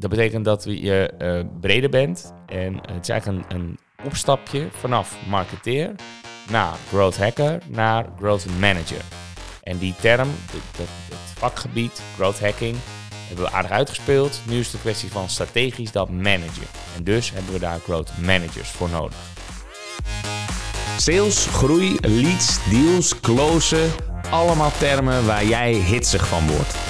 dat betekent dat je eh, breder bent. En het is eigenlijk een, een opstapje vanaf marketeer naar growth hacker naar growth manager. En die term, het, vakgebied, growth hacking, hebben we aardig uitgespeeld. Nu is het een kwestie van strategisch dat managen. En dus hebben we daar growth managers voor nodig. Sales, groei, leads, deals, closen. Allemaal termen waar jij hitsig van wordt.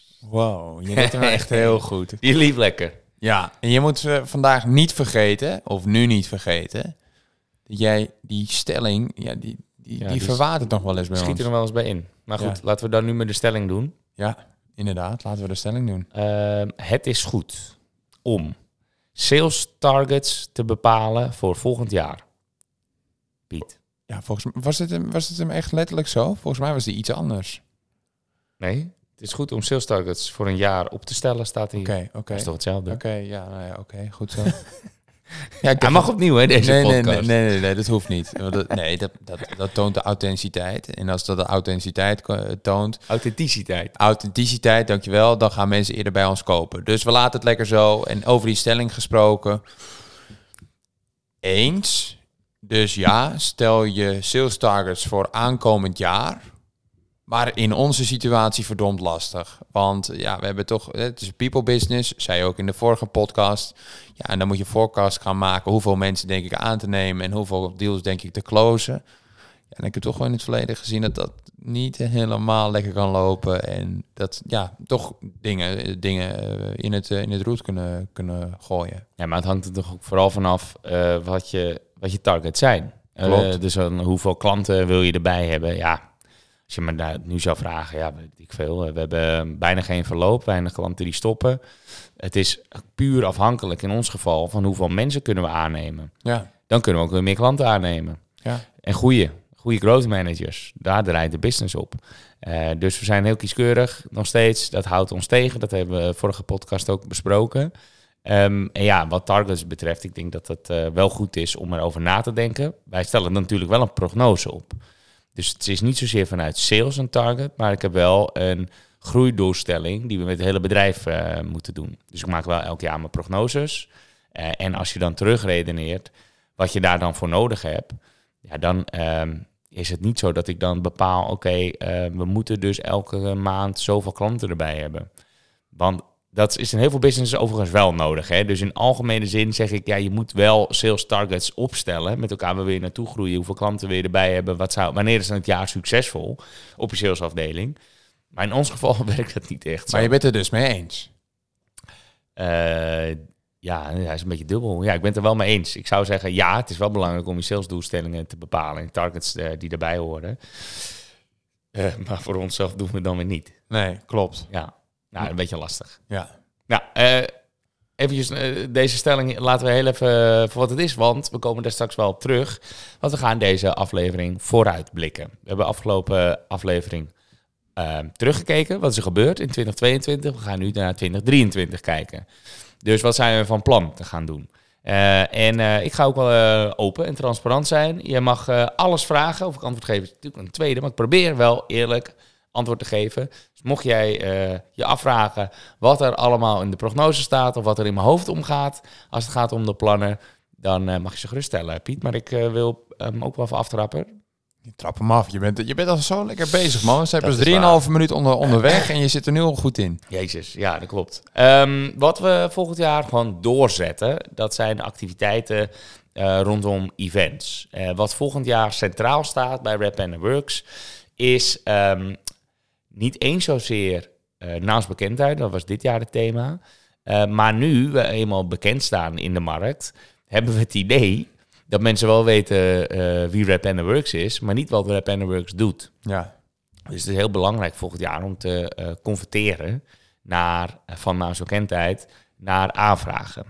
Wow, je deed hem echt heel goed. Je liep lekker. Ja, en je moet uh, vandaag niet vergeten, of nu niet vergeten, dat jij die stelling, ja, die, die, Ja, die dus verwatert nog wel eens bij Schiet er ons. nog wel eens bij in. Maar goed, Ja. laten we dan nu met de stelling doen. Ja, inderdaad. Laten we de stelling doen. Ehm, het is goed om sales targets te bepalen voor volgend jaar. Piet. Ja, volgens mij was het, hem, was het hem echt letterlijk zo? Volgens mij was die iets anders. Nee, het is goed om sales targets voor een jaar op te stellen, staat hier. Oké, oké. Dat is toch hetzelfde? Oké, ja, nou ja, oké, goed zo. ja, Hij mag opnieuw, hè, deze nee, nee, podcast. nee, nee, nee, nee, dat hoeft niet. Nee, dat, dat, dat toont de authenticiteit. En als dat de authenticiteit ko- toont, Authenticiteit. authenticiteit, dankjewel, dan gaan mensen eerder bij ons kopen. Dus we laten het lekker zo. En over die stelling gesproken. Eens. Dus ja, stel je sales targets voor aankomend jaar. Maar in onze situatie verdomd lastig. Want ja, we hebben toch, het is een people business, zei je ook in de vorige podcast. Ja, en dan moet je forecast gaan maken. Hoeveel mensen denk ik aan te nemen en hoeveel deals denk ik te closen. Ja, en ik heb toch gewoon in het verleden gezien dat dat niet helemaal lekker kan lopen. En dat ja, toch dingen, dingen eh, in, het, eh, in het roet kunnen, kunnen gooien. Ja, maar het hangt er toch ook vooral vanaf eh wat, je, wat je targets zijn. Klopt. dus dan, hoeveel klanten wil je erbij hebben? Ja, als je me daar nu zou vragen, ja, weet ik veel. eh, We hebben bijna geen verloop, weinig klanten die stoppen. Het is puur afhankelijk in ons geval van hoeveel mensen kunnen we aannemen. Ja, Dan kunnen we ook weer meer klanten aannemen. ja. En goede, goede growth managers. Daar draait de business op. Eh, dus we zijn heel kieskeurig nog steeds. Dat houdt ons tegen. Dat hebben we vorige podcast ook besproken. Ehm, en ja, wat targets betreft, ik denk dat het eh, wel goed is om erover na te denken. Wij stellen natuurlijk wel een prognose op. Dus het is niet zozeer vanuit sales een target, maar ik heb wel een groeidoelstelling die we met het hele bedrijf eh, moeten doen. Dus ik maak wel elk jaar mijn prognoses. Eh, en als je dan terugredeneert wat je daar dan voor nodig hebt, ja, dan ehm, is het niet zo dat ik dan bepaal, oké, eh, we moeten dus elke maand zoveel klanten erbij hebben. Want dat is in heel veel businesses overigens wel nodig. Hè? Dus in algemene zin zeg ik, ja, je moet wel sales targets opstellen met elkaar waar wil je naartoe groeien, hoeveel klanten wil je erbij hebben, wat zou, wanneer is dan het jaar succesvol op je salesafdeling. Maar in ons geval werkt dat niet echt zo. Maar je bent het dus mee eens. Eh, ja, hij is een beetje dubbel. Ja, ik ben het er wel mee eens. Ik zou zeggen, ja, het is wel belangrijk om je salesdoelstellingen te bepalen en targets eh, die daarbij horen. Eh, maar voor onszelf doen we het dan weer niet. Nee, klopt. Ja, nou, een beetje lastig. Ja. Nou, eh eventjes eh, deze stelling laten we heel even eh, voor wat het is, want we komen daar straks wel op terug. Want we gaan deze aflevering vooruitblikken. We hebben afgelopen aflevering eh, teruggekeken. Wat is er gebeurd in 2022? We gaan nu naar 2023 kijken. Dus wat zijn we van plan te gaan doen? En ik ga ook wel open en transparant zijn. Je mag alles vragen of ik antwoord geef. is natuurlijk een tweede, maar ik probeer wel eerlijk antwoord te geven. Dus mocht jij eh, je afvragen wat er allemaal in de prognose staat of wat er in mijn hoofd omgaat als het gaat om de plannen, dan eh, mag je ze geruststellen, Piet. Maar ik eh, wil hem ook wel even aftrappen. Je trap hem af. Je bent, je bent al zo lekker bezig, man. Dat pas is 3,5 minuten onder, onderweg en je zit er nu al goed in. Jezus, ja, dat klopt. Ehm, wat we volgend jaar gewoon doorzetten, dat zijn de activiteiten rondom events. Wat volgend jaar centraal staat bij Rap and Works, is ehm, niet eens zozeer eh naamsbekendheid, dat was dit jaar het thema. Eh, maar nu we eenmaal bekend staan in de markt, hebben we het idee dat mensen wel weten eh, wie Rap and Works is, maar niet wat Rap and Works doet. Ja. Dus het is heel belangrijk volgend jaar om te converteren naar, van naamsbekendheid naar aanvragen.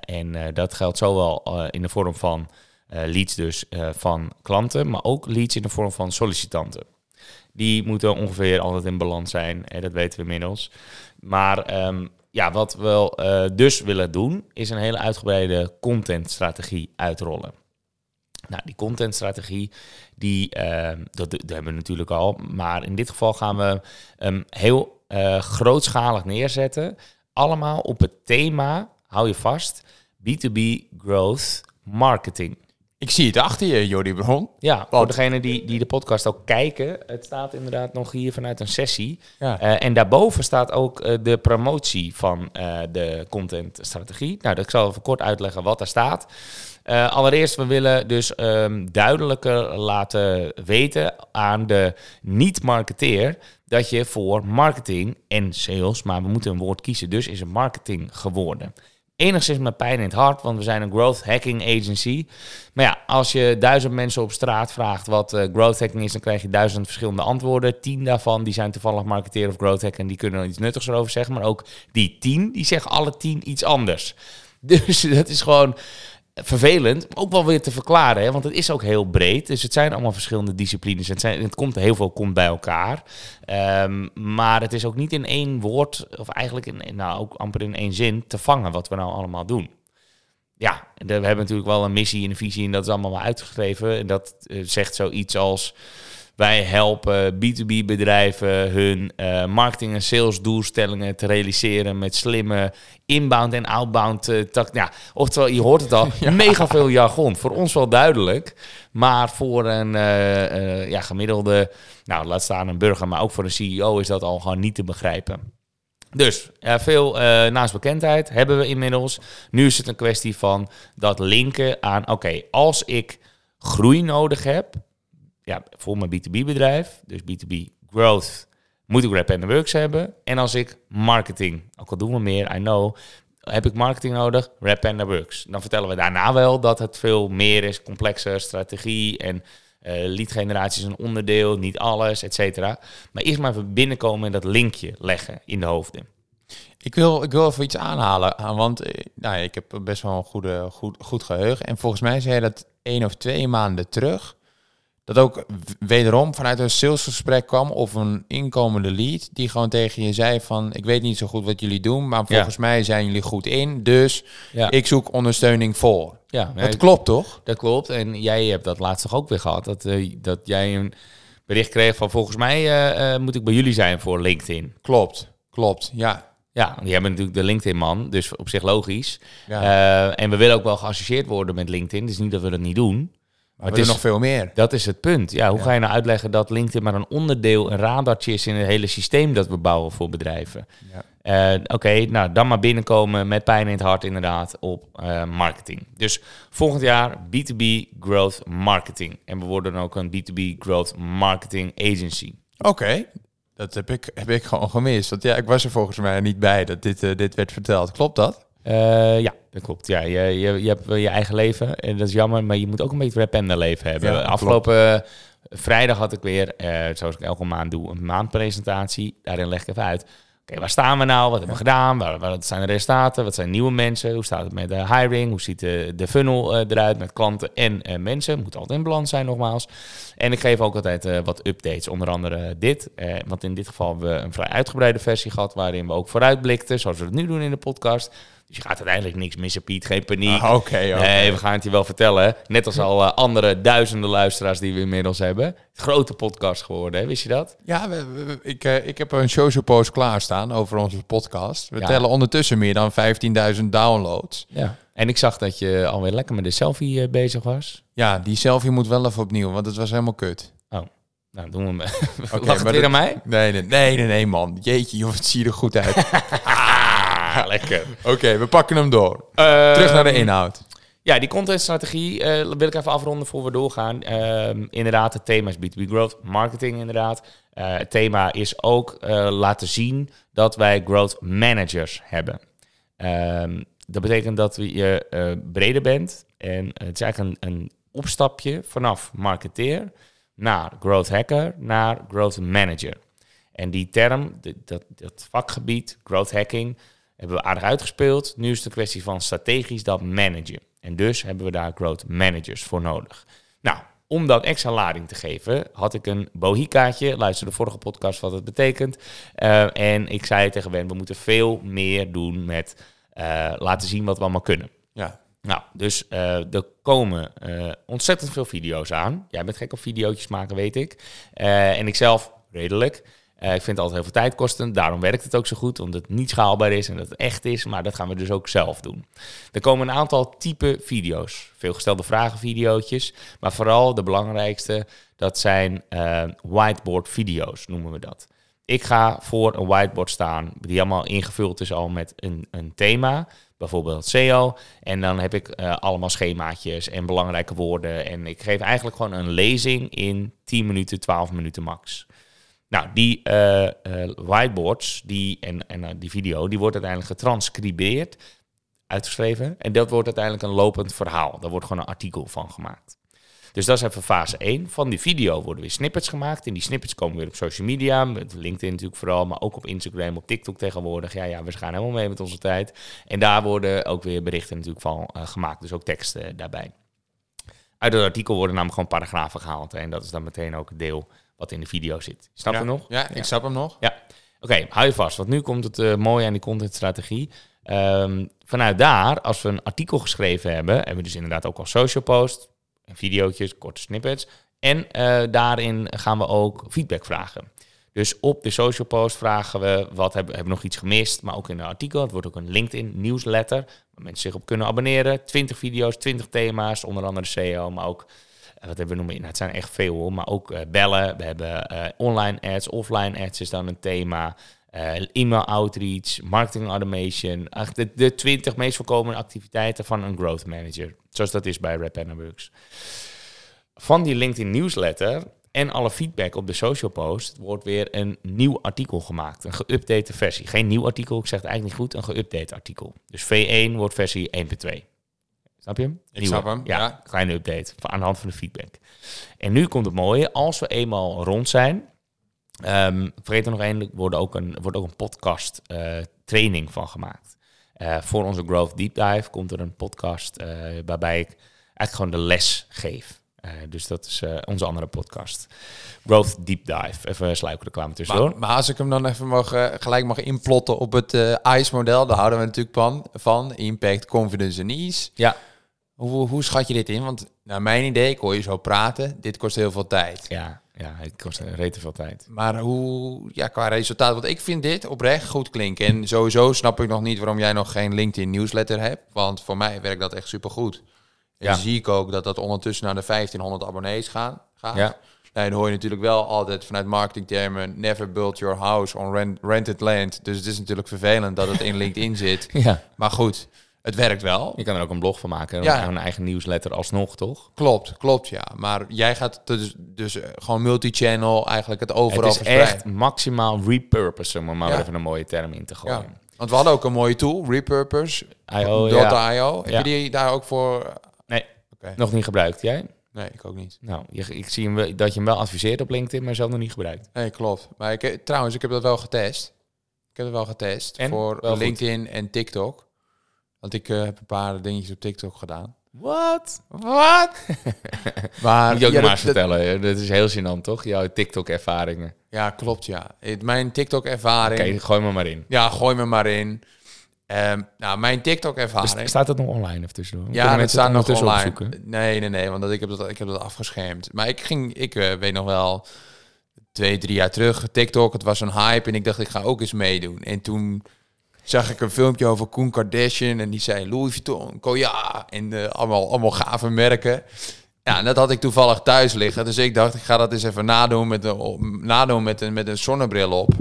En dat geldt zowel in de vorm van leads dus van klanten, maar ook leads in de vorm van sollicitanten. Die moeten ongeveer altijd in balans zijn, en dat weten we inmiddels. Maar ehm, ja, wat we wel, eh, dus willen doen, is een hele uitgebreide contentstrategie uitrollen. Nou, die contentstrategie, die, ehm, dat, hebben we natuurlijk al. Maar in dit geval gaan we hem heel eh, grootschalig neerzetten. Allemaal op het thema, hou je vast, B2B Growth Marketing. Ik zie het achter je, Jordi Bron. Ja, voor degenen die, die de podcast ook kijken, het staat inderdaad nog hier vanuit een sessie. Ja. Eh, en daarboven staat ook eh, de promotie van eh, de contentstrategie. Nou, dat ik zal even kort uitleggen wat daar staat. Allereerst, we willen dus ehm, duidelijker laten weten aan de niet-marketeer dat je voor marketing en sales, maar we moeten een woord kiezen, dus is het marketing geworden. Enigszins met pijn in het hart, want we zijn een growth hacking agency. Maar ja, als je duizend mensen op straat vraagt wat eh, growth hacking is, dan krijg je duizend verschillende antwoorden. Tien daarvan die zijn toevallig marketeer of growth hacken en die kunnen er iets nuttigs erover zeggen. Maar ook die tien, die zeggen alle tien iets anders. Dus dat is gewoon vervelend, ook wel weer te verklaren, hè? want het is ook heel breed. Dus het zijn allemaal verschillende disciplines. Het, zijn, het komt heel veel komt bij elkaar. Ehm, maar het is ook niet in één woord, of eigenlijk in, nou, ook amper in één zin, te vangen wat we nou allemaal doen. Ja, we hebben natuurlijk wel een missie en een visie en dat is allemaal wel uitgeschreven. En dat eh, zegt zoiets als... Wij helpen B2B-bedrijven hun eh, marketing- en salesdoelstellingen te realiseren met slimme inbound en outbound tak. Ja, oftewel, je hoort het al, mega veel jargon. Voor ons wel duidelijk, maar voor een eh, ja, gemiddelde, nou laat staan een burger, maar ook voor een CEO is dat al gewoon niet te begrijpen. Dus veel eh, naastbekendheid hebben we inmiddels. Nu is het een kwestie van dat linken aan, oké, als ik groei nodig heb, ja, voor mijn B2B-bedrijf, dus B2B growth, moet ik Rap and Works hebben. En als ik marketing, ook al doen we meer, I know, heb ik marketing nodig, Rap and Works. Dan vertellen we daarna wel dat het veel meer is, complexer strategie en eh lead generatie is een onderdeel, niet alles, et cetera. Maar eerst maar even binnenkomen en dat linkje leggen in de hoofden. Ik wil, ik wil even iets aanhalen, ah, want eh, nou, ik heb best wel een goede, goed, goed geheugen. En volgens mij zei je dat één of twee maanden terug, dat ook wederom vanuit een salesgesprek kwam of een inkomende lead die gewoon tegen je zei van, ik weet niet zo goed wat jullie doen, maar Ja. volgens mij zijn jullie goed in, dus Ja, ik zoek ondersteuning voor. ja Dat klopt toch? Dat klopt. En jij hebt dat laatst toch ook weer gehad. Dat, eh, dat jij een bericht kreeg van volgens mij eh, eh, moet ik bij jullie zijn voor LinkedIn. Klopt, klopt, ja. Ja, die hebben natuurlijk de LinkedIn-man, dus op zich logisch. ja. En we willen ook wel geassocieerd worden met LinkedIn. Dus niet dat we dat niet doen. Maar het is nog veel meer. Dat is het punt. Ja, hoe Ja. ga je nou uitleggen dat LinkedIn maar een onderdeel, een radartje is in het hele systeem dat we bouwen voor bedrijven? Ja. Eh, Oké, nou dan maar binnenkomen met pijn in het hart inderdaad op eh, marketing. Dus volgend jaar B2B Growth Marketing. En we worden ook een B2B Growth Marketing Agency. Oké, dat heb ik, heb ik gewoon gemist. Want ja, ik was er volgens mij niet bij dat dit, eh, dit werd verteld. Klopt dat? Eh, ja, dat klopt. Ja, je, je, je hebt wel je eigen leven en dat is jammer, maar je moet ook een beetje en leven hebben. Ja, klopt. Afgelopen vrijdag had ik weer, eh, zoals ik elke maand doe, een maandpresentatie. Daarin leg ik even uit. Oké, waar staan we nou? Wat hebben we gedaan? Wat zijn de resultaten? Wat zijn nieuwe mensen? Hoe staat het met de hiring? Hoe ziet de, de funnel eh, eruit met klanten en eh, mensen? Moet altijd in balans zijn nogmaals. En ik geef ook altijd eh, wat updates, onder andere dit. Eh, want in dit geval hebben we een vrij uitgebreide versie gehad... waarin we ook vooruitblikten, zoals we het nu doen in de podcast. Dus je gaat uiteindelijk niks missen, Piet. Geen paniek. Ah, Oké. Nee, we gaan het je wel vertellen. Net als al eh, andere duizenden luisteraars die we inmiddels hebben. Grote podcast geworden, hè? wist je dat? Ja, we, we- we- ik, eh, ik heb een social post klaarstaan over onze podcast. We Ja. tellen ondertussen meer dan 15.000 downloads. Ja. En ik zag dat je alweer lekker met de selfie eh, bezig was. Ja, die selfie moet wel even opnieuw, want het was helemaal kut. Nou, doen we hem. Oké, Lag het maar weer dat- aan mij? Nee, nee, nee, nee, nee, man. Jeetje, joh, het ziet er goed uit. Ah, lekker. Oké, we pakken hem door. Terug naar de inhoud. Ja, die contentstrategie eh, wil ik even afronden voor we doorgaan. Ehm, inderdaad, het thema is B2B Growth, marketing inderdaad. Eh, het thema is ook eh, laten zien dat wij growth managers hebben. Ehm, dat betekent dat je breder bent. En het is eigenlijk een, een opstapje vanaf marketeer naar growth hacker naar growth manager. En die term, dat, dat vakgebied, growth hacking, Hebben we aardig uitgespeeld. Nu is het een kwestie van strategisch dat managen. En dus hebben we daar growth managers voor nodig. Nou, om dat extra lading te geven, had ik een bohikaatje. Luister de vorige podcast wat het betekent. Uh, en ik zei tegen Ben, we moeten veel meer doen met uh, laten zien wat we allemaal kunnen. Ja. Nou, dus uh, er komen ontzettend veel video's aan. Jij bent gek op video's maken, weet ik. en ik zelf redelijk. Uh, ik vind het altijd heel veel tijd kosten. Daarom werkt het ook zo goed, omdat het niet schaalbaar is en dat het echt is. Maar dat gaan we dus ook zelf doen. Er komen een aantal type video's. Veel gestelde vragen video's. Maar vooral de belangrijkste, dat zijn uh, whiteboard video's, noemen we dat. Ik ga voor een whiteboard staan, die allemaal ingevuld is al met een, een thema bijvoorbeeld SEO. En dan heb ik uh, allemaal schemaatjes en belangrijke woorden. En ik geef eigenlijk gewoon een lezing in 10 minuten, 12 minuten max. Nou, die uh, uh, whiteboards die, en, en uh, die video, die wordt uiteindelijk getranscribeerd, uitgeschreven. En dat wordt uiteindelijk een lopend verhaal. Daar wordt gewoon een artikel van gemaakt. Dus dat is even fase 1. Van die video worden weer snippets gemaakt. En die snippets komen weer op social media. Met LinkedIn natuurlijk vooral, maar ook op Instagram, op TikTok tegenwoordig. Ja, ja, we gaan helemaal mee met onze tijd. En daar worden ook weer berichten natuurlijk van gemaakt. Dus ook teksten daarbij. Uit het artikel worden namelijk gewoon paragrafen gehaald. En dat is dan meteen ook deel wat in de video zit. Snap ja. je nog? Ja, ik snap hem nog. Ja. Oké, okay, hou je vast. Want nu komt het uh, mooie aan die contentstrategie. Um, vanuit daar, als we een artikel geschreven hebben, hebben we dus inderdaad ook al social post, videootjes, korte snippets. En uh, daarin gaan we ook feedback vragen. Dus op de social post vragen we wat hebben, hebben we nog iets gemist, maar ook in een artikel. Het wordt ook een LinkedIn nieuwsletter waar mensen zich op kunnen abonneren. 20 video's, 20 thema's, onder andere SEO, maar ook wat hebben we nog meer? Nou, het zijn echt veel hoor, maar ook uh, bellen. We hebben uh, online ads, offline ads is dan een thema. Uh, e-mail outreach, marketing automation. De, de 20 meest voorkomende activiteiten van een growth manager. Zoals dat is bij Rap Works. Van die LinkedIn newsletter en alle feedback op de social post wordt weer een nieuw artikel gemaakt. Een geüpdate versie. Geen nieuw artikel, ik zeg het eigenlijk niet goed. Een geüpdate artikel. Dus V1 wordt versie 1.2. Snap je hem? Ik snap hem, ja, ja. Kleine update aan de hand van de feedback. En nu komt het mooie. Als we eenmaal rond zijn... Um, vergeet er nog één, er wordt ook een, wordt ook een podcast uh, training van gemaakt. Uh, voor onze Growth Deep Dive komt er een podcast uh, waarbij ik eigenlijk gewoon de les geef. Uh, dus dat is onze andere podcast. Growth Deep Dive. Even sluikreclame tussendoor. Maar, maar, als ik hem dan even mag, gelijk mag inplotten op het ICE-model, daar houden we natuurlijk van, van. Impact, Confidence en Ease. Ja. Hoe, hoe schat je dit in? Want naar mijn idee, ik hoor je zo praten, dit kost heel veel tijd. Ja, ja het kost rete veel tijd. Maar hoe, ja, qua resultaat, want ik vind dit oprecht goed klinken. En sowieso snap ik nog niet waarom jij nog geen LinkedIn newsletter hebt. Want voor mij werkt dat echt supergoed. En ja. zie ik ook dat dat ondertussen naar de 1500 abonnees gaan, gaat. Ja. Nee, dan hoor je natuurlijk wel altijd vanuit marketingtermen... never build your house on rent, rented land. Dus het is natuurlijk vervelend dat het in LinkedIn zit. Ja. Maar goed, het werkt wel. Je kan er ook een blog van maken. Ja. Een eigen nieuwsletter alsnog, toch? Klopt, klopt, ja. Maar jij gaat dus, dus gewoon multi-channel eigenlijk het overal Het is echt maximaal repurpose, om er maar Ja. even een mooie term in te gooien. Ja. Want we hadden ook een mooie tool, Repurpose. IO, ja. .io. Heb je die daar ook voor... Nee, nog niet gebruikt. Jij? Nee, ik ook niet. Nou, je, ik zie hem dat je hem wel adviseert op LinkedIn, maar zelf nog niet gebruikt. Nee, klopt. Maar ik, trouwens, ik heb dat wel getest. Ik heb het wel getest En? voor Wel goed. LinkedIn en TikTok. Want ik eh, heb een paar dingetjes op TikTok gedaan. Wat? Wat? maar Moet je ook ja, maar dat- vertellen. Dat is heel gênant, toch? Jouw TikTok-ervaringen. Ja, klopt, ja. Het- Mijn TikTok-ervaring... Oké, gooi me maar in. Ja, gooi me maar in. Ehm, nou, mijn TikTok-ervaring... Dus staat het nog online even tussendoor? Ja, dat mensen staat het nog online. opzoeken? Nee, nee, nee, want dat, ik, heb dat, ik heb dat afgeschermd. Maar ik ging, ik eh, weet nog wel, twee, drie jaar terug, TikTok, het was een hype en ik dacht, ik ga ook eens meedoen. En toen zag ik een filmpje over Koen Kardashian en die zei Louis Vuitton, Koya en eh, allemaal, allemaal gave merken. Ja, en dat had ik toevallig thuis liggen. Dus ik dacht, ik ga dat eens even nadoen met een, nadoen met een, met een zonnebril op.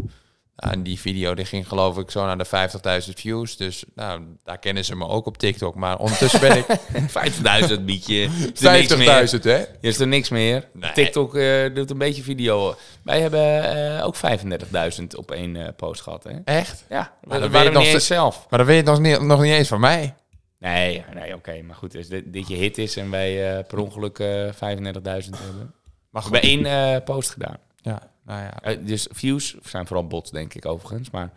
En die video die ging geloof ik zo naar de 50.000 views. Dus nou, daar kennen ze me ook op TikTok. Maar ondertussen ben ik 50.000 biedje. Is er niks meer. 50.000 hè? Is er niks meer. Nee. TikTok eh, doet een beetje video. Wij hebben eh, ook 35.000 op één eh, post gehad. Hè? Echt? Ja, dan dat weet je nog niet zelf. Maar dan weet je nog niet, nog niet eens van mij. Nee, nee oké. maar goed, als dit, dit je hit is en wij per ongeluk eh 35.000 hebben. Maar We hebben één post gedaan. Nou ja. Eh, dus views zijn vooral bots, denk ik overigens. Maar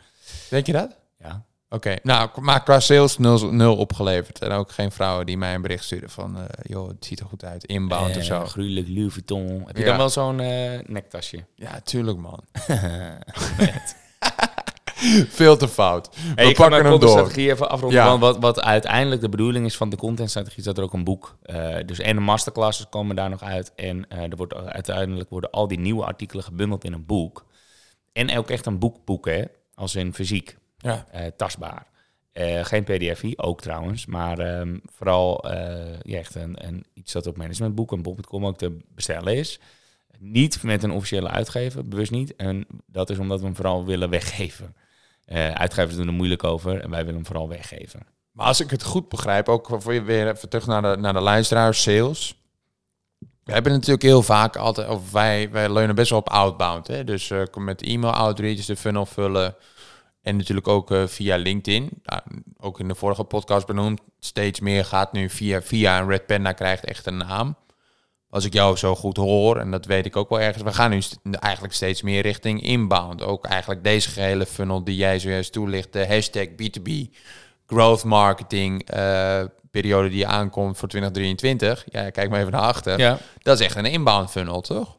Denk je dat? ja, Oké, nou, maar qua sales nul, nul opgeleverd. En ook geen vrouwen die mij een bericht sturen van... eh, joh, het ziet er goed uit, inbound of Eh, zo. Gruwelijk, Louis Vuitton. Heb je Ja. dan wel zo'n eh, nektasje? Ja, tuurlijk man. Veel te fout. Hey, We pakken hem door. contentstrategie even afronden. Ja. Wat, wat uiteindelijk de bedoeling is van de contentstrategie, is dat er ook een boek. eh, dus en de masterclasses komen daar nog uit. En eh, er wordt, uiteindelijk worden al die nieuwe artikelen gebundeld in een boek. En ook echt een boekboek, hè? Als in fysiek, Ja, eh, tastbaar. Geen pdf ook trouwens, maar ehm, vooral ja, echt een, een, iets dat op managementboek en bol.com ook te bestellen is. Niet met een officiële uitgever, bewust niet. En dat is omdat we hem vooral willen weggeven. Eh, uitgevers doen er moeilijk over en wij willen hem vooral weggeven. maar als ik het goed begrijp, ook voor je weer even terug naar de, naar de luisteraars, sales. We hebben natuurlijk heel vaak altijd, of wij, wij leunen best wel op outbound. Hè? Dus eh, met e-mail outreach, de funnel vullen. En natuurlijk ook eh, via LinkedIn. Ook in de vorige podcast benoemd. Steeds meer gaat nu via, via een Red Panda krijgt echt een naam. Als ik jou zo goed hoor, en dat weet ik ook wel ergens. We gaan nu st- eigenlijk steeds meer richting inbound. Ook eigenlijk deze gehele funnel die jij zojuist toelicht. De hashtag B2B growth marketing eh, periode die aankomt voor 2023. Ja, kijk maar even naar achter. Ja, Dat is echt een inbound funnel, toch?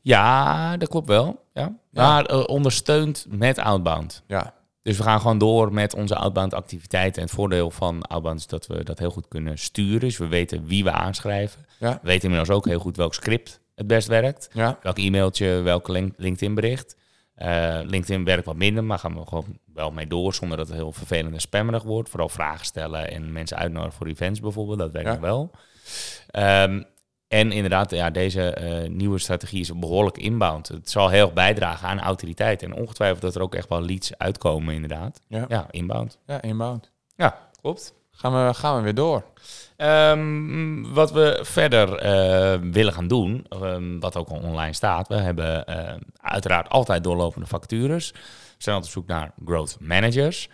ja dat klopt wel. Ja. Maar eh, ondersteund met outbound. Ja. Dus we gaan gewoon door met onze outbound activiteiten. En het voordeel van outbound is dat we dat heel goed kunnen sturen. Dus we weten wie we aanschrijven. Ja. We weten inmiddels ook heel goed welk script het best werkt. Ja. Welk e-mailtje, welk link- LinkedIn bericht. Eh, LinkedIn werkt wat minder, maar gaan we gewoon wel mee door zonder dat het heel vervelend en spammerig wordt. Vooral vragen stellen en mensen uitnodigen voor events bijvoorbeeld, dat werkt Ja. wel. Ehm, en inderdaad, ja, deze eh, nieuwe strategie is behoorlijk inbound. Het zal heel erg bijdragen aan autoriteit. En ongetwijfeld dat er ook echt wel leads uitkomen, inderdaad. Ja. Ja, inbound. Ja, inbound. Ja, klopt. Gaan we, gaan we weer door. Ehm, wat we verder eh, willen gaan doen, ehm, wat ook al online staat, we hebben eh, uiteraard altijd doorlopende vacatures. We zijn altijd op zoek naar growth managers,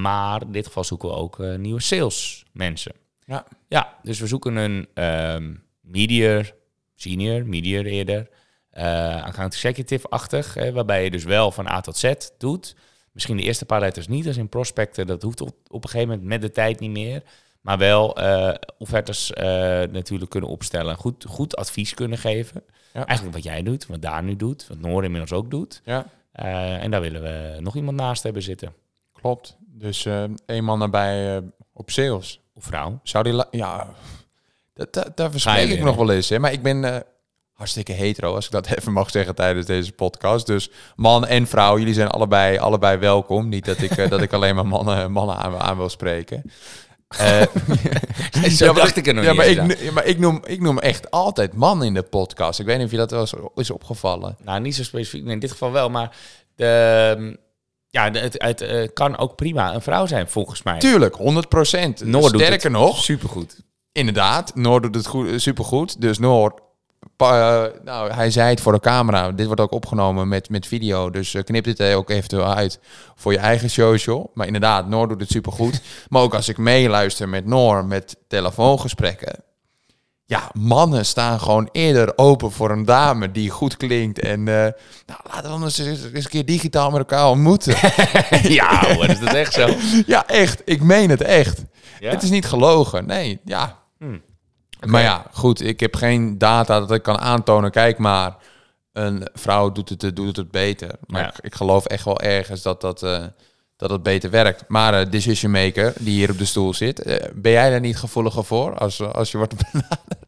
maar in dit geval zoeken we ook nieuwe sales mensen. Ja. Ja, dus we zoeken een ehm medior, senior, medior eerder, eh account executive-achtig, waarbij je dus wel van A tot Z doet. Misschien de eerste paar letters niet, als in prospecten, dat hoeft op, op een gegeven moment met de tijd niet meer. Maar wel eh offertes eh, natuurlijk kunnen opstellen. Goed, goed advies kunnen geven. Ja. Eigenlijk wat jij doet, wat Daan nu doet, wat Noor inmiddels ook doet. Ja, en daar willen we nog iemand naast hebben zitten. klopt. Dus één man eh, op sales. Of vrouw. Zou die... Ja, dat, dat, daar verspreek ik nog wel eens. Hè? Maar ik ben eh, hartstikke hetero, als ik dat even mag zeggen tijdens deze podcast. Dus man en vrouw, jullie zijn allebei, allebei welkom. Niet dat ik, eh, dat ik alleen maar mannen, mannen aan, aan wil spreken. Eh, Zo maar dacht ik er nog ja, niet maar ik, ja, maar ik noem, ik noem echt altijd man in de podcast. Ik weet niet of je dat wel eens is opgevallen. Nou, niet zo specifiek, nee, in dit geval wel. Maar de, ja, de- het, het kan ook prima een vrouw zijn, volgens mij. Tuurlijk, 100 procent. Noor doet Sterker het nog, Supergoed. Inderdaad, Noor doet het goed, supergoed. Dus Noor, pa- eh, nou, hij zei het voor de camera. Dit wordt ook opgenomen met, met video. Dus eh, knip dit er ook eventueel uit voor je eigen social. Maar inderdaad, Noor doet het supergoed. maar ook als ik meeluister met Noor met telefoongesprekken. Ja, mannen staan gewoon eerder open voor een dame die goed klinkt. En eh, nou, laten we anders eens, eens een keer digitaal met elkaar ontmoeten. ja, hoor, is dat echt zo? ja, echt. Ik meen het echt. Ja? Het is niet gelogen. Nee, ja. Hmm. Maar ja, goed. Ik heb geen data dat ik kan aantonen. Kijk maar, een vrouw doet het, doet het beter. Maar Ja. ik, ik geloof echt wel ergens dat dat, eh, dat het beter werkt. Maar eh, decision maker, die hier op de stoel zit, eh, ben jij daar niet gevoeliger voor als, als je wordt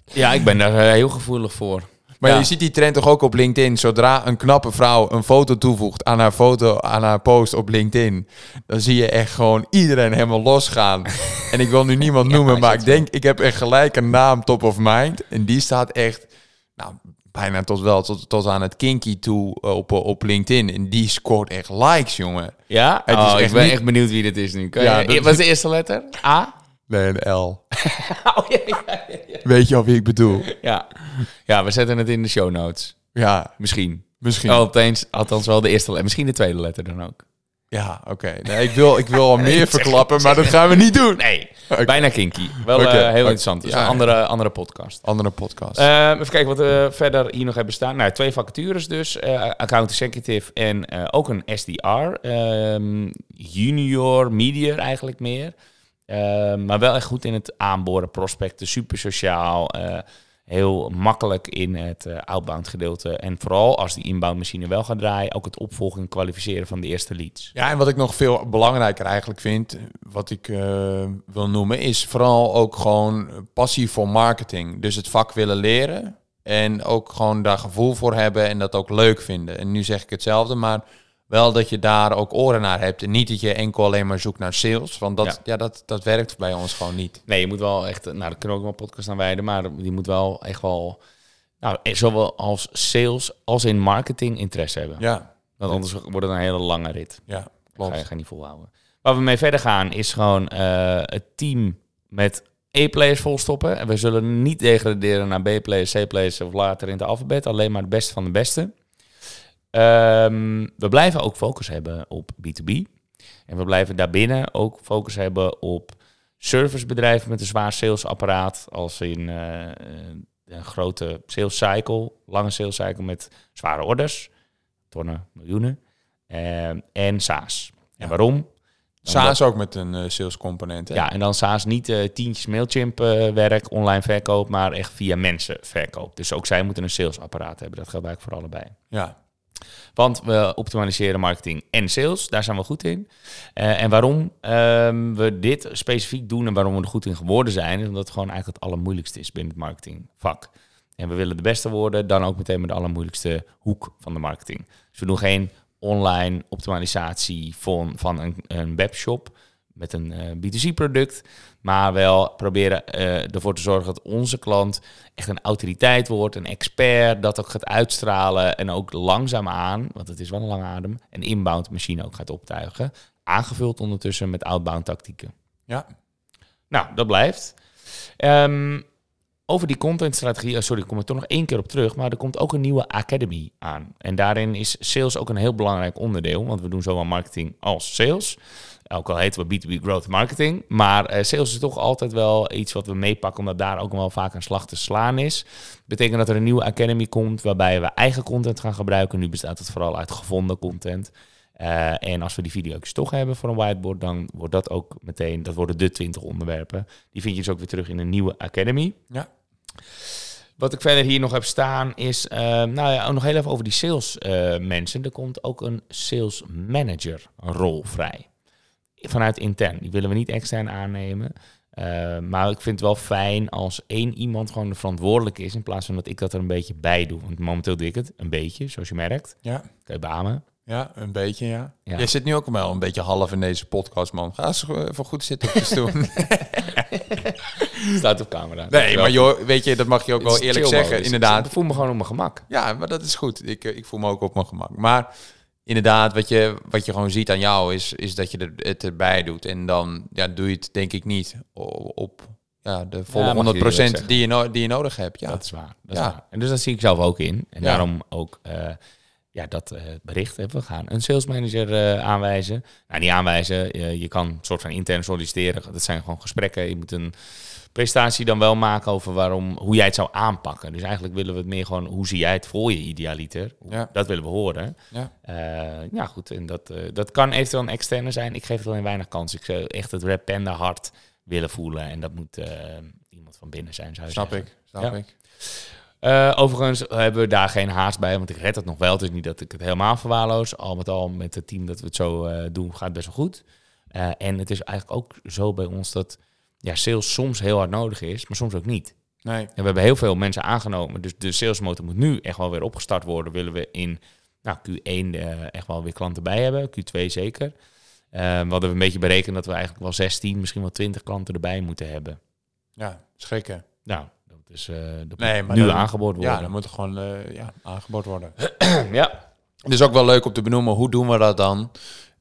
Ja, ik ben daar heel gevoelig voor. Maar Ja. je ziet die trend toch ook op LinkedIn. Zodra een knappe vrouw een foto toevoegt aan haar foto, aan haar post op LinkedIn, dan zie je echt gewoon iedereen helemaal losgaan. en ik wil nu niemand noemen, maar ik denk, ik heb echt gelijk een naam top of mind. En die staat echt, nou, bijna tot wel tot, tot aan het kinky toe eh, op, op LinkedIn. En die scoort echt likes, jongen. Ja? Het is oh, ik echt ben niet- echt benieuwd wie dit is nu. Kan Ja, je- dat- Wat is de eerste letter? A? Nee, een L. Oh, ja, ja, ja, ja. Weet je al wie ik bedoel? ja. Ja, we zetten het in de show notes. Ja, Misschien. misschien. Oh, opeens, althans wel de eerste letter. Misschien de tweede letter dan ook. Ja, oké. Nee, ik wil, ik wil al meer verklappen, maar dat gaan we niet doen. Nee, bijna kinky. Wel eh, heel interessant. Ja. een andere, andere podcast. Andere podcast. Eh, even kijken wat we verder hier nog hebben staan. Nou, twee vacatures dus. eh, account executive en eh, ook een SDR. ehm, junior, medior eigenlijk meer. Eh, maar wel echt goed in het aanboren, prospecten, super sociaal. eh, heel makkelijk in het eh, outbound gedeelte. En vooral als die inbound machine wel gaat draaien, ook het opvolgen en kwalificeren van de eerste leads. Ja, en wat ik nog veel belangrijker eigenlijk vind, wat ik eh, wil noemen, is vooral ook gewoon passie voor marketing. Dus het vak willen leren en ook gewoon daar gevoel voor hebben en dat ook leuk vinden. En nu zeg ik hetzelfde, maar wel dat je daar ook oren naar hebt en niet dat je enkel alleen maar zoekt naar sales, want dat, Ja. ja. dat, dat werkt bij ons gewoon niet. Nee, je moet wel echt, nou, daar kunnen we ook wel een podcast aan wijden, maar die moet wel echt wel, nou, zowel als sales als in marketing interesse hebben. Ja, Want anders wordt het een hele lange rit. ja, Ga je, klopt. ga je niet volhouden. Waar we mee verder gaan is gewoon eh, het team met E-players volstoppen. En we zullen niet degraderen naar B-players, C-players of later in het alfabet. Alleen maar de beste van de beste. Ehm, we blijven ook focus hebben op B2B. En we blijven daarbinnen ook focus hebben op servicebedrijven met een zwaar salesapparaat. Als in eh, een grote sales cycle, lange sales cycle met zware orders. Tonnen, miljoenen. Ehm, en SaaS. En waarom? SaaS ook met een eh, sales component. Hè? Ja, en dan SaaS niet eh, tientjes Mailchimp eh, werk, online verkoop, maar echt via mensen verkoop. Dus ook zij moeten een salesapparaat hebben. Dat geldt eigenlijk voor allebei. ja. Want we optimaliseren marketing en sales. Daar zijn we goed in. Eh, en waarom ehm, we dit specifiek doen en waarom we er goed in geworden zijn, is omdat het gewoon eigenlijk het allermoeilijkste is binnen het marketingvak. En we willen de beste worden, dan ook meteen met de allermoeilijkste hoek van de marketing. Dus we doen geen online optimalisatie van, van een, een webshop met een eh, B2C-product, maar wel proberen eh, ervoor te zorgen dat onze klant echt een autoriteit wordt, een expert, dat ook gaat uitstralen en ook langzaamaan, want het is wel een lange adem, een inbound machine ook gaat optuigen, aangevuld ondertussen met outbound tactieken. Ja. Nou, dat blijft. Ehm, over die contentstrategie, oh, sorry, ik kom er toch nog één keer op terug, maar er komt ook een nieuwe academy aan. En daarin is sales ook een heel belangrijk onderdeel, want we doen zowel marketing als sales. Ook al heten we B2B Growth Marketing. Maar eh, sales is toch altijd wel iets wat we meepakken, omdat daar ook wel vaak een slag te slaan is. Betekent dat er een nieuwe academy komt, waarbij we eigen content gaan gebruiken. Nu bestaat het vooral uit gevonden content. Eh, en als we die video's toch hebben voor een whiteboard, dan wordt dat ook meteen, dat worden de 20 onderwerpen. Die vind je dus ook weer terug in een nieuwe academy. Ja. Wat ik verder hier nog heb staan is, eh, nou ja, ook nog heel even over die sales mensen. Er komt ook een sales manager rol vrij. Vanuit intern. Die willen we niet extern aannemen. Eh, maar ik vind het wel fijn als één iemand gewoon de verantwoordelijk is, in plaats van dat ik dat er een beetje bij doe. Want momenteel doe ik het een beetje, zoals je merkt. Ja. Kan je beamen. Ja, een beetje, ja. Ja. Jij zit nu ook wel een beetje half in deze podcast, man. Ga eens even goed zitten op je stoel. Staat op camera. nee, maar joh, weet je, dat mag je ook wel eerlijk zeggen. modus. Inderdaad. Ik voel me gewoon op mijn gemak. Ja, maar dat is goed. Ik, eh, ik voel me ook op mijn gemak. Maar inderdaad, wat je, wat je gewoon ziet aan jou is, is dat je er, het erbij doet. En dan ja, doe je het denk ik niet op ja, de volle Ja, mag je 100% eerlijk zeggen. die, je no- die je nodig hebt. Ja. Dat is waar. Dat Ja. is waar. En dus dat zie ik zelf ook in. En Ja. daarom ook eh, ja, dat eh, bericht. We gaan een sales manager eh, aanwijzen. Nou, niet aanwijzen. je kan een soort van intern solliciteren. Dat zijn gewoon gesprekken. Je moet een presentatie dan wel maken over waarom, hoe jij het zou aanpakken. Dus eigenlijk willen we het meer gewoon, hoe zie jij het voor je idealiter? Ja. Dat willen we horen. Ja. Eh, ja, goed. En dat, dat kan eventueel een externe zijn. Ik geef het alleen weinig kans. Ik zou echt het Red Panda hart willen voelen. En dat moet iemand van binnen zijn, zou je Snap zeggen. ik, snap Ja. ik. Eh, overigens hebben we daar geen haast bij, want ik red het nog wel. Het is niet dat ik het helemaal verwaarloos. Al met al met het team dat we het zo eh, doen, gaat het best wel goed. Eh, en het is eigenlijk ook zo bij ons dat ja, sales soms heel hard nodig is, maar soms ook niet. Nee, En we hebben heel veel mensen aangenomen. Dus de salesmotor moet nu echt wel weer opgestart worden. Willen we in nou, Q1 eh, echt wel weer klanten bij hebben. Q2 zeker. We hadden een beetje berekend dat we eigenlijk wel 16, misschien wel 20 klanten erbij moeten hebben. ja, schrikken. Nou, dat is eh, dat Nee, moet maar nu dan- aangeboord worden. Ja, dan moet gewoon eh, ja, aangeboord worden. ja. Het is ook wel leuk om te benoemen, hoe doen we dat dan?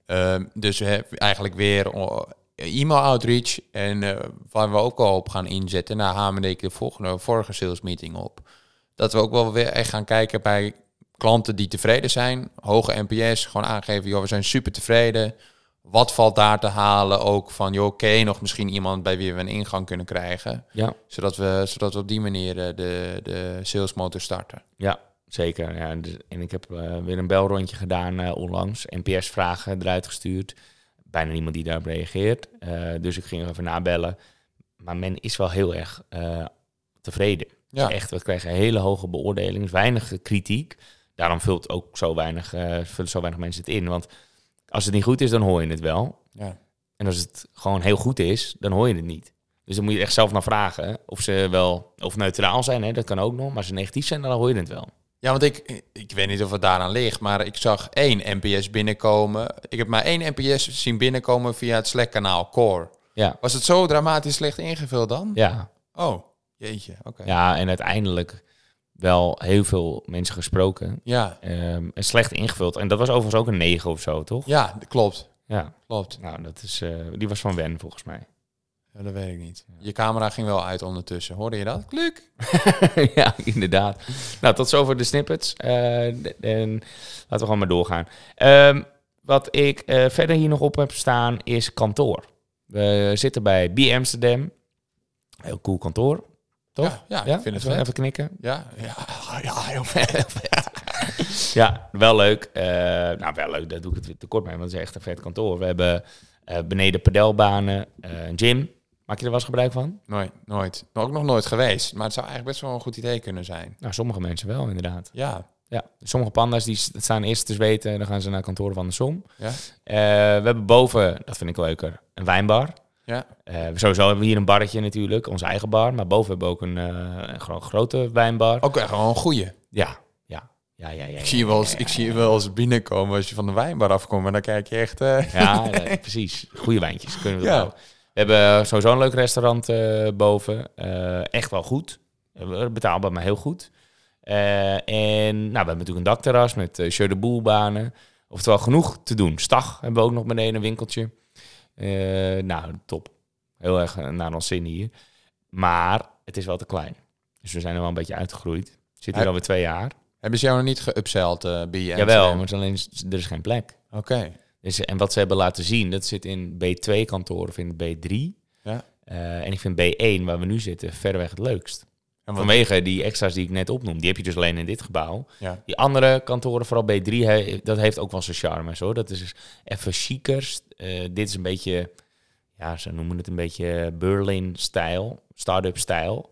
Ehm, dus we hebben eigenlijk weer oh, e-mail outreach. En eh, waar we ook al op gaan inzetten, nou hamerde ik de volgende, vorige sales meeting op. Dat we ook wel weer echt gaan kijken bij klanten die tevreden zijn, hoge NPS, gewoon aangeven, joh, we zijn super tevreden. Wat valt daar te halen ook van, joh, je nog misschien iemand bij wie we een ingang kunnen krijgen? Ja, Zodat we, zodat we op die manier eh, de, de salesmotor starten. ja zeker. Ja, en dus- ik heb eh, weer een belrondje gedaan eh, onlangs. NPS-vragen eruit gestuurd. Bijna niemand die daarop reageert. Dus ik ging even nabellen. Maar men is wel heel erg tevreden. Ja, Echt, we krijgen hele hoge beoordelingen, weinig kritiek. Daarom vult ook zo weinig, vullen zo weinig mensen het in. Want als het niet goed is, dan hoor je het wel. ja. En als het gewoon heel goed is, dan hoor je het niet. Dus dan moet je echt zelf naar vragen of ze wel of neutraal zijn. Hè, dat kan ook nog. Maar als ze negatief zijn, dan hoor je het wel. Ja, want ik, ik weet niet of het daaraan ligt, maar ik zag één NPS binnenkomen. Ik heb maar één NPS zien binnenkomen via het Slack-kanaal Core. Ja, Was het zo dramatisch slecht ingevuld dan? ja, Oh, jeetje, oké. ja. En uiteindelijk wel heel veel mensen gesproken. Ja, Ehm, en slecht ingevuld. En dat was overigens ook een 9 of zo, toch? ja, klopt, Ja. klopt. Nou, dat is, eh, die was van Wen volgens mij. Ja, dat weet ik niet. Je camera ging wel uit ondertussen. Hoorde je dat? Klik. ja, inderdaad. Nou, tot zover de snippets. Eh, en laten we gewoon maar doorgaan. Ehm, wat ik eh, verder hier nog op heb staan is kantoor. We zitten bij B Amsterdam. Heel cool kantoor. Toch? Ja, ja, ik vind het even, vet. even knikken. Ja, ja, ja, heel vet. Ja, wel leuk. Eh, nou, wel leuk. Daar doe ik het weer te kort mee, want het is echt een vet kantoor. We hebben eh, beneden padelbanen, eh, een gym. Maak je er wel eens gebruik van? Nooit, nooit. Ook nog nooit geweest. Maar het zou eigenlijk best wel een goed idee kunnen zijn. Nou, sommige mensen wel, inderdaad. Ja, Ja, sommige panda's die staan eerst te zweten en dan gaan ze naar kantoor van de som. ja, we hebben boven, dat vind ik leuker, een wijnbar. Ja. Eh, sowieso hebben we hier een barretje natuurlijk, onze eigen bar. Maar boven hebben we ook een, eh, een gro- grote wijnbar. Ook echt gewoon een goeie. Ja, ja, ja, ja. ja Ik zie je wel eens, ik zie je wel eens binnenkomen als je van de wijnbar afkomt. Maar dan kijk je echt... eh, Ja, precies. Goede wijntjes kunnen we ja. We hebben sowieso een leuk restaurant boven. Echt wel goed. Betaalbaar, maar heel goed. En nou, we hebben natuurlijk een dakterras met uh, de Boel banen. Oftewel genoeg te doen. Stag hebben we ook nog beneden een winkeltje. Eh, nou, top. Heel erg eh, naar ons zin hier. Maar het is wel te klein. Dus we zijn er wel een beetje uitgegroeid. Zit hier alweer twee jaar. Hebben ze jou nog niet geupseld eh bij je Jawel, maar het is alleen, er is geen plek. Oké. Dus, en wat ze hebben laten zien, dat zit in B2-kantoor of in B3. Ja. En ik vind B1, waar we nu zitten, verreweg het leukst. En Vanwege die extra's die ik net opnoem. Die heb je dus alleen in dit gebouw. Ja. Die andere kantoren, vooral B3, he- dat heeft ook wel zijn charme. Hoor. Dat is dus even chiquer. Eh, dit is een beetje, ja, ze noemen het een beetje Berlin-stijl, start-up stijl.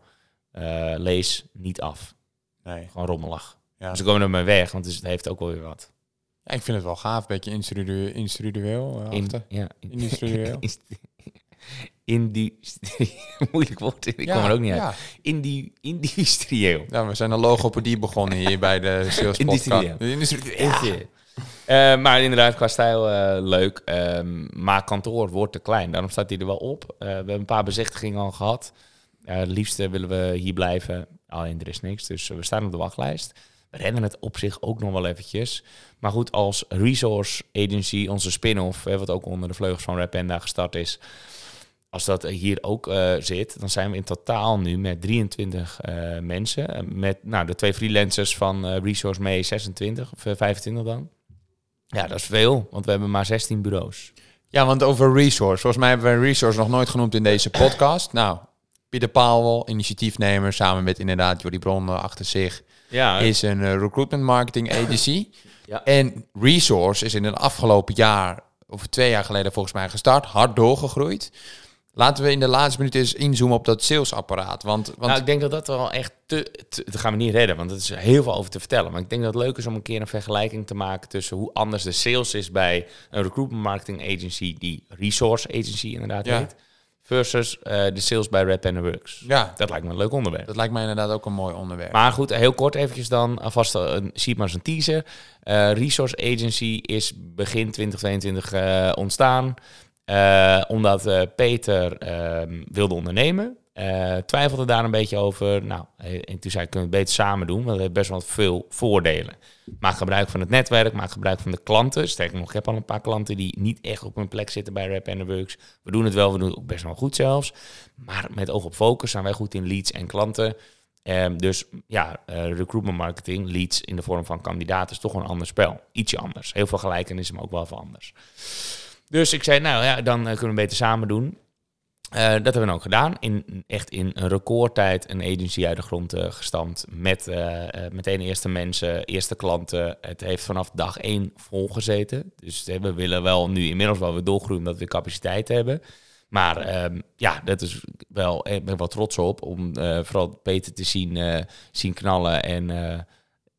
Eh, lees niet af. Nee. Gewoon rommelig. Ja. Dus ik komen er maar weg, want het heeft ook wel weer wat. Ja, ik vind het wel gaaf. Beetje instru- instrudueel. In, achter. ja, Industrieel. Indie, moeilijk woord, ik Ja, kom er ook niet uit. Ja. Indie, industrieel. ja, we zijn een logopedie begonnen hier bij de Sales Industrieel. Podcast. Industrieel. Eh, maar inderdaad, qua stijl eh, leuk. Ehm, maar kantoor wordt te klein. Daarom staat hij er wel op. Eh, we hebben een paar bezichtigingen al gehad. Eh, het liefste willen we hier blijven. Alleen er is niks. Dus we staan op de wachtlijst. We redden het op zich ook nog wel eventjes. Maar goed, als resource agency, onze spin-off, wat ook onder de vleugels van Rapenda gestart is. Als dat hier ook eh, zit, dan zijn we in totaal nu met 23 eh, mensen. Met nou, de twee freelancers van eh, Resource May 26 of eh, 25 dan. Ja, dat is veel, want we hebben maar 16 bureaus. Ja, want over resource. Volgens mij hebben we resource nog nooit genoemd in deze podcast. Nou, Pieter Paal, initiatiefnemer, samen met inderdaad Jordi Bron achter zich, Ja, is een eh, recruitment marketing agency. Ja. En resource is in het afgelopen jaar, of twee jaar geleden volgens mij gestart, hard doorgegroeid. Laten we in de laatste minuut eens inzoomen op dat salesapparaat. Want, want nou, ik denk dat dat wel echt te, te... Dat gaan we niet redden, want er is heel veel over te vertellen. Maar ik denk dat het leuk is om een keer een vergelijking te maken... tussen hoe anders de sales is bij een recruitment marketing agency... die resource agency inderdaad Ja. heet... versus eh, de sales bij Red Pen Works. ja, Dat lijkt me een leuk onderwerp. dat lijkt mij inderdaad ook een mooi onderwerp. Maar goed, heel kort eventjes dan, alvast een, zie maar als een teaser. Eh, Resource Agency is begin 2022 eh, ontstaan. Eh, omdat eh, Peter ehm, wilde ondernemen. Eh, twijfelde daar een beetje over. Nou, en toen zei ik, kunnen we het beter samen doen, want het heeft best wel veel voordelen. Maak gebruik van het netwerk, maak gebruik van de klanten. Sterker nog, ik heb al een paar klanten die niet echt op hun plek zitten bij Rap and Works. We doen het wel, we doen het ook best wel goed zelfs. Maar met oog op focus zijn wij goed in leads en klanten. Ehm, dus ja, recruitment marketing, leads in de vorm van kandidaten, is toch een ander spel. Ietsje anders. Heel veel gelijkenissen, maar ook wel veel anders. Dus ik zei, nou ja, dan eh, kunnen we beter samen doen. Eh, dat hebben we ook gedaan. In, echt in een recordtijd een agency uit de grond uh, gestampt. Met meteen eerste mensen, eerste klanten. Het heeft vanaf dag één volgezeten. Dus we willen wel nu inmiddels wel weer doorgroeien dat we capaciteit hebben. Maar um, ja, dat is wel, ik ben wel trots op om vooral Peter te zien, zien knallen. En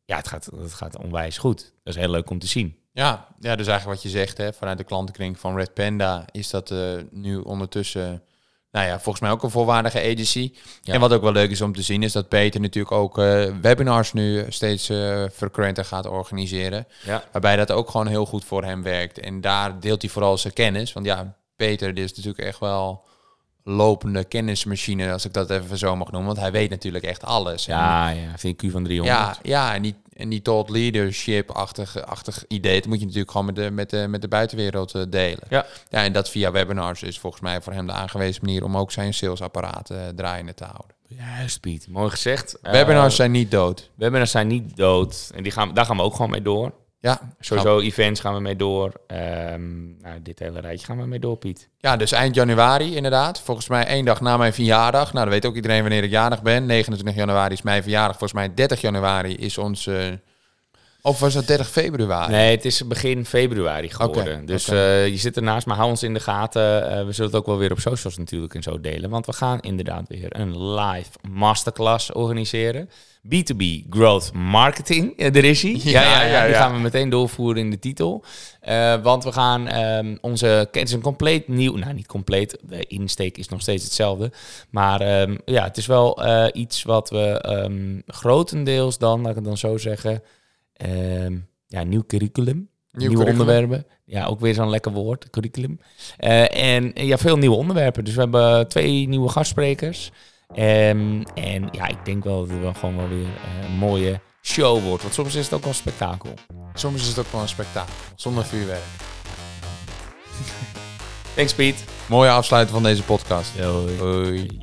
ja, het gaat, het gaat onwijs goed. Dat is heel leuk om te zien. Ja, ja, dus eigenlijk wat je zegt, hè, vanuit de klantenkring van Red Panda is dat nu ondertussen nou ja, volgens mij ook een volwaardige agency. En wat ook wel leuk is om te zien, is dat Peter natuurlijk ook uh, webinars nu steeds uh, frequenter gaat organiseren. Ja. Waarbij dat ook gewoon heel goed voor hem werkt. En daar deelt hij vooral zijn kennis. Want ja, Peter dit is natuurlijk echt wel lopende kennismachine, als ik dat even zo mag noemen. Want hij weet natuurlijk echt alles. Ja, en, ja, VQ van 300. Ja, ja en die, en die thought leadership-achtig achtig idee, dat moet je natuurlijk gewoon met de, met de, met de buitenwereld uh, delen. Ja. ja, en dat via webinars is volgens mij voor hem de aangewezen manier om ook zijn salesapparaat uh, draaiende te houden. Juist, Piet. Mooi gezegd. Webinars uh, zijn niet dood. Webinars zijn niet dood. En die gaan, daar gaan we ook gewoon mee door. Ja, sowieso events gaan we mee door. Um, nou, dit hele rijtje gaan we mee door, Piet. Ja, dus eind januari inderdaad. Volgens mij één dag na mijn verjaardag. Nou, dan weet ook iedereen wanneer ik jarig ben. 29 januari is mijn verjaardag. Volgens mij 30 januari is ons... Of was het 30 februari? Nee, het is begin februari geworden. Okay, dus okay. Uh, je zit ernaast, maar hou ons in de gaten. Uh, we zullen het ook wel weer op socials natuurlijk en zo delen. Want we gaan inderdaad weer een live masterclass organiseren. B2B Growth Marketing. Er is hij. Ja, ja, ja, ja, die gaan we meteen doorvoeren in de titel. Uh, want we gaan um, onze... Het is een compleet nieuw... Nou, niet compleet. De insteek is nog steeds hetzelfde. Maar um, ja, het is wel iets wat we um, grotendeels dan, laat ik het dan zo zeggen... ja, nieuw curriculum. Nieuw nieuwe curriculum. onderwerpen. Ja, ook weer zo'n lekker woord, curriculum. Uh, en ja, veel nieuwe onderwerpen. Dus we hebben twee nieuwe gastsprekers. Um, en ja, ik denk wel dat het wel gewoon wel weer uh, een mooie show wordt. Want soms is het ook wel een spektakel. Soms is het ook wel een spektakel. Zonder vuurwerk. Thanks, Piet. Mooie afsluiting van deze podcast. Hoi.